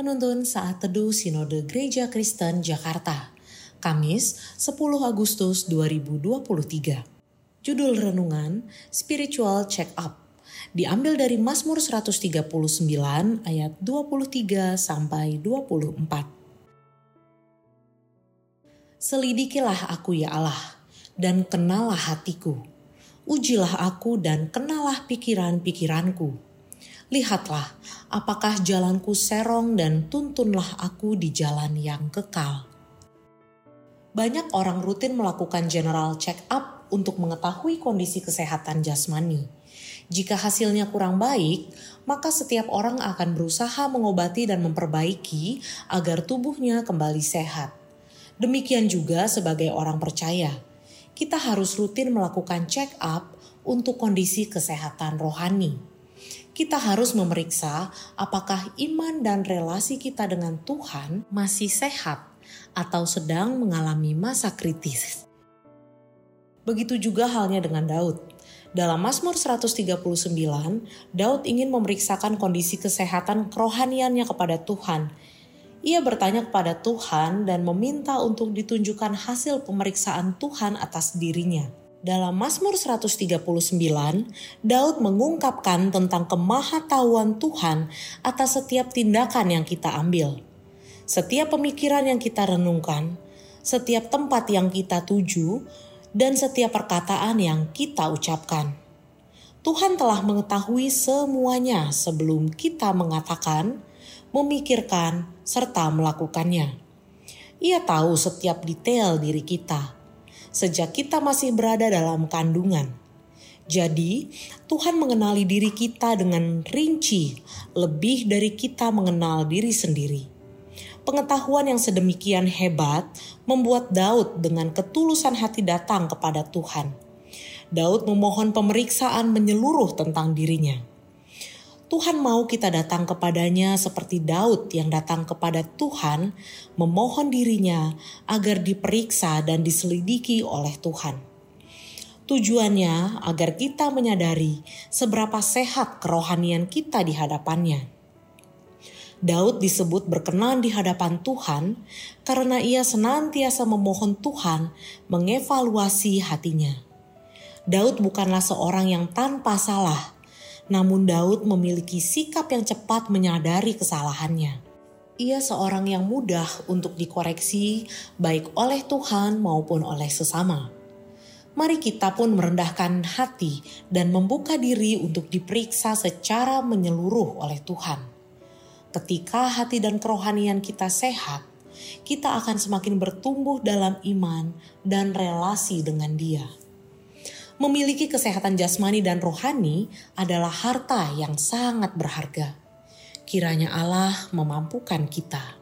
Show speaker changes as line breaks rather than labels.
Penuntun Saat Teduh Sinode Gereja Kristen Jakarta, Kamis 10 Agustus 2023. Judul Renungan Spiritual Check Up diambil dari Mazmur 139 ayat 23 sampai 24. Selidikilah aku ya Allah, dan kenalah hatiku. Ujilah aku dan kenalah pikiran-pikiranku. Lihatlah, apakah jalanku serong dan tuntunlah aku di jalan yang kekal. Banyak orang rutin melakukan general check up untuk mengetahui kondisi kesehatan jasmani. Jika hasilnya kurang baik, maka setiap orang akan berusaha mengobati dan memperbaiki agar tubuhnya kembali sehat. Demikian juga sebagai orang percaya, kita harus rutin melakukan check up untuk kondisi kesehatan rohani. Kita harus memeriksa apakah iman dan relasi kita dengan Tuhan masih sehat atau sedang mengalami masa kritis. Begitu juga halnya dengan Daud. Dalam Mazmur 139, Daud ingin memeriksakan kondisi kesehatan kerohaniannya kepada Tuhan. Ia bertanya kepada Tuhan dan meminta untuk ditunjukkan hasil pemeriksaan Tuhan atas dirinya. Dalam Mazmur 139, Daud mengungkapkan tentang kemahatauan Tuhan atas setiap tindakan yang kita ambil. Setiap pemikiran yang kita renungkan, setiap tempat yang kita tuju, dan setiap perkataan yang kita ucapkan. Tuhan telah mengetahui semuanya sebelum kita mengatakan, memikirkan, serta melakukannya. Ia tahu setiap detail diri kita sejak kita masih berada dalam kandungan. Jadi, Tuhan mengenali diri kita dengan rinci, lebih dari kita mengenal diri sendiri. Pengetahuan yang sedemikian hebat membuat Daud dengan ketulusan hati datang kepada Tuhan. Daud memohon pemeriksaan menyeluruh tentang dirinya. Tuhan mau kita datang kepadanya seperti Daud yang datang kepada Tuhan, memohon dirinya agar diperiksa dan diselidiki oleh Tuhan. Tujuannya agar kita menyadari seberapa sehat kerohanian kita di hadapannya. Daud disebut berkenan di hadapan Tuhan karena ia senantiasa memohon Tuhan mengevaluasi hatinya. Daud bukanlah seorang yang tanpa salah, namun Daud memiliki sikap yang cepat menyadari kesalahannya. Ia seorang yang mudah untuk dikoreksi, baik oleh Tuhan maupun oleh sesama. Mari kita pun merendahkan hati dan membuka diri untuk diperiksa secara menyeluruh oleh Tuhan Ketika hati dan kerohanian kita sehat, kita akan semakin bertumbuh dalam iman dan relasi dengan Dia. Memiliki kesehatan jasmani dan rohani adalah harta yang sangat berharga. Kiranya Allah memampukan kita.